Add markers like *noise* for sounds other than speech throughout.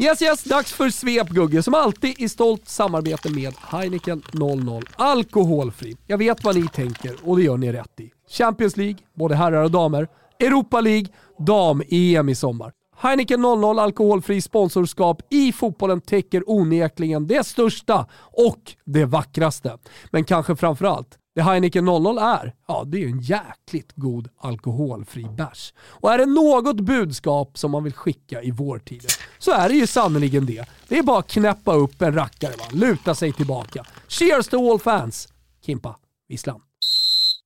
Yes yes, dags för svep Gugge som alltid i stolt samarbete med Heineken 00. Alkoholfri. Jag vet vad ni tänker och det gör ni rätt i. Champions League, både herrar och damer. Europa League, dam-EM i sommar. Heineken 00 alkoholfri sponsorskap i fotbollen täcker onekligen det största och det vackraste. Men kanske framförallt, det Heineken 00 är, ja det är ju en jäkligt god alkoholfri bärs. Och är det något budskap som man vill skicka i vårtiden så är det ju sannerligen det. Det är bara att knäppa upp en rackare, va? luta sig tillbaka. Cheers to all fans! Kimpa, visslan.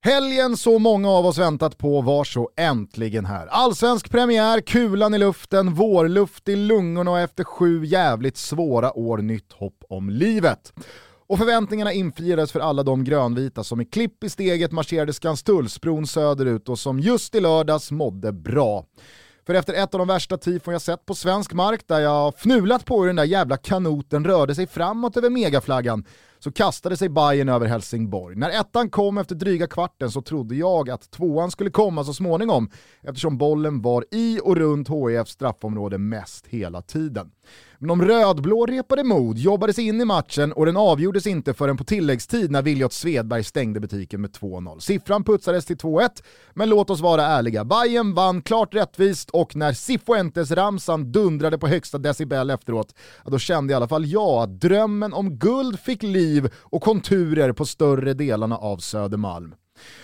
Helgen så många av oss väntat på var så äntligen här. Allsvensk premiär, kulan i luften, vårluft i lungorna och efter sju jävligt svåra år nytt hopp om livet. Och förväntningarna infriades för alla de grönvita som i klipp i steget marscherade Skanstullsbron söderut och som just i lördags mådde bra. För efter ett av de värsta tifon jag sett på svensk mark där jag fnulat på hur den där jävla kanoten rörde sig framåt över megaflaggan så kastade sig Bayern över Helsingborg. När ettan kom efter dryga kvarten så trodde jag att tvåan skulle komma så småningom eftersom bollen var i och runt HIFs straffområde mest hela tiden. Men de rödblå repade mod, jobbade sig in i matchen och den avgjordes inte förrän på tilläggstid när Viljot Svedberg stängde butiken med 2-0. Siffran putsades till 2-1, men låt oss vara ärliga. Bayern vann klart rättvist och när Sifuentes-ramsan dundrade på högsta decibel efteråt, då kände i alla fall jag att drömmen om guld fick liv och konturer på större delarna av Södermalm.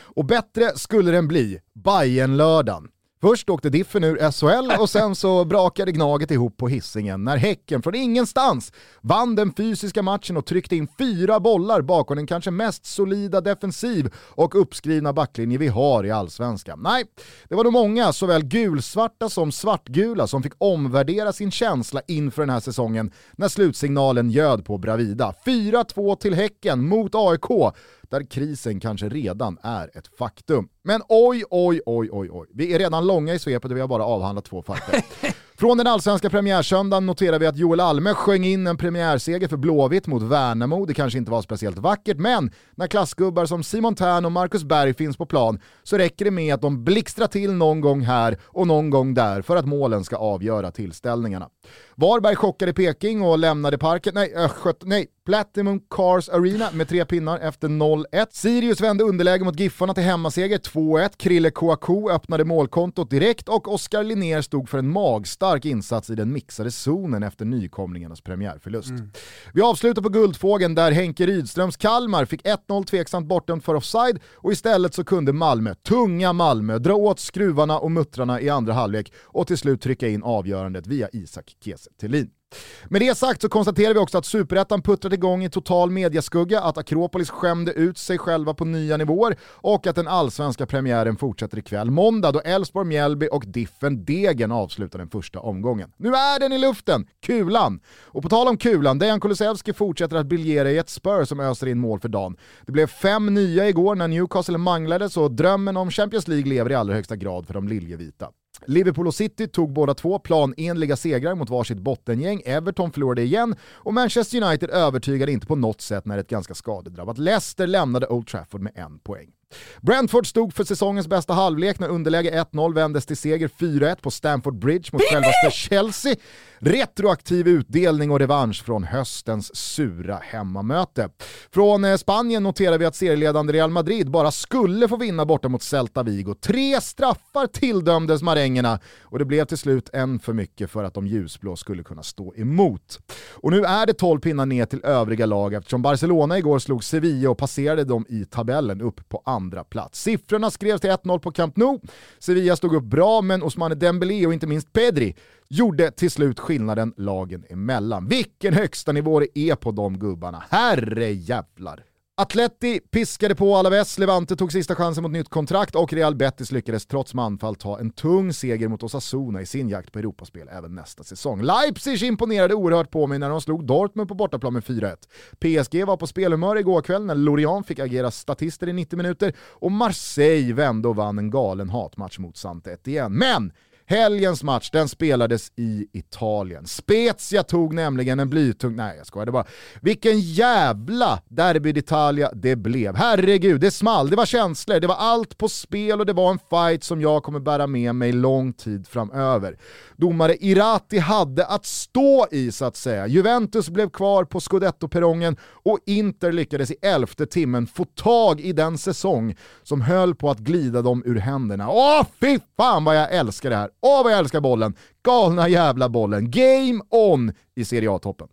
Och bättre skulle den bli, bayern lördagen Först åkte Diffen ur SHL och sen så brakade Gnaget ihop på hissingen när Häcken från ingenstans vann den fysiska matchen och tryckte in fyra bollar bakom den kanske mest solida defensiv och uppskrivna backlinje vi har i allsvenskan. Nej, det var nog många, såväl gulsvarta som svartgula, som fick omvärdera sin känsla inför den här säsongen när slutsignalen ljöd på Bravida. 4-2 till Häcken mot AIK där krisen kanske redan är ett faktum. Men oj, oj, oj, oj, oj. Vi är redan långa i svepet och vi har bara avhandlat två fighter. *laughs* Från den allsvenska premiärsöndagen noterar vi att Joel Alme sjöng in en premiärseger för Blåvitt mot Värnamo. Det kanske inte var speciellt vackert, men när klassgubbar som Simon Tern och Marcus Berg finns på plan så räcker det med att de blixtrar till någon gång här och någon gång där för att målen ska avgöra tillställningarna. Varberg chockade Peking och lämnade parken, nej, östgöt, nej, Platinum Cars Arena med tre pinnar efter 0-1. Sirius vände underläge mot Giffarna till hemmaseger 2-1. Krille Kouakou öppnade målkontot direkt och Oskar Linnér stod för en magstark insats i den mixade zonen efter nykomlingarnas premiärförlust. Mm. Vi avslutar på Guldfågeln där Henke Rydströms Kalmar fick 1-0 tveksamt bortdömt för offside och istället så kunde Malmö, tunga Malmö, dra åt skruvarna och muttrarna i andra halvlek och till slut trycka in avgörandet via Isak Kiese Thelin. Med det sagt så konstaterar vi också att Superettan puttrat igång i total mediaskugga, att Akropolis skämde ut sig själva på nya nivåer och att den allsvenska premiären fortsätter ikväll måndag då Elfsborg, Mjällby och Diffen Degen avslutar den första omgången. Nu är den i luften, kulan! Och på tal om kulan, Dejan Kulusevski fortsätter att briljera i ett spör som öser in mål för dagen. Det blev fem nya igår när Newcastle manglades och drömmen om Champions League lever i allra högsta grad för de liljevita. Liverpool och City tog båda två planenliga segrar mot varsitt bottengäng, Everton förlorade igen och Manchester United övertygade inte på något sätt när ett ganska skadedrabbat Leicester lämnade Old Trafford med en poäng. Brentford stod för säsongens bästa halvlek när underläge 1-0 vändes till seger 4-1 på Stamford Bridge mot självaste Chelsea. Retroaktiv utdelning och revansch från höstens sura hemmamöte. Från eh, Spanien noterar vi att serieledande Real Madrid bara skulle få vinna borta mot Celta Vigo. Tre straffar tilldömdes marängerna och det blev till slut en för mycket för att de ljusblå skulle kunna stå emot. Och nu är det 12 pinnar ner till övriga lag eftersom Barcelona igår slog Sevilla och passerade dem i tabellen upp på andra plats. Siffrorna skrevs till 1-0 på Camp Nou. Sevilla stod upp bra, men Osman Dembélé och inte minst Pedri gjorde till slut skillnaden lagen emellan. Vilken högsta nivå det är på de gubbarna. Herre jävlar. Atleti piskade på Alaves, Levante tog sista chansen mot nytt kontrakt och Real Betis lyckades trots manfall ta en tung seger mot Osasuna i sin jakt på Europaspel även nästa säsong. Leipzig imponerade oerhört på mig när de slog Dortmund på bortaplan med 4-1. PSG var på spelhumör igår kväll när Lorient fick agera statister i 90 minuter och Marseille vände och vann en galen hatmatch mot Saint igen. Men Helgens match den spelades i Italien. Spezia tog nämligen en blytung, nej jag skojade bara. Vilken jävla Derby d'Italia det blev. Herregud, det small, det var känslor, det var allt på spel och det var en fight som jag kommer bära med mig lång tid framöver. Domare Irati hade att stå i så att säga. Juventus blev kvar på scudetto-perrongen och Inter lyckades i elfte timmen få tag i den säsong som höll på att glida dem ur händerna. Åh fy fan vad jag älskar det här! Åh vad jag älskar bollen! Galna jävla bollen! Game on i Serie A-toppen.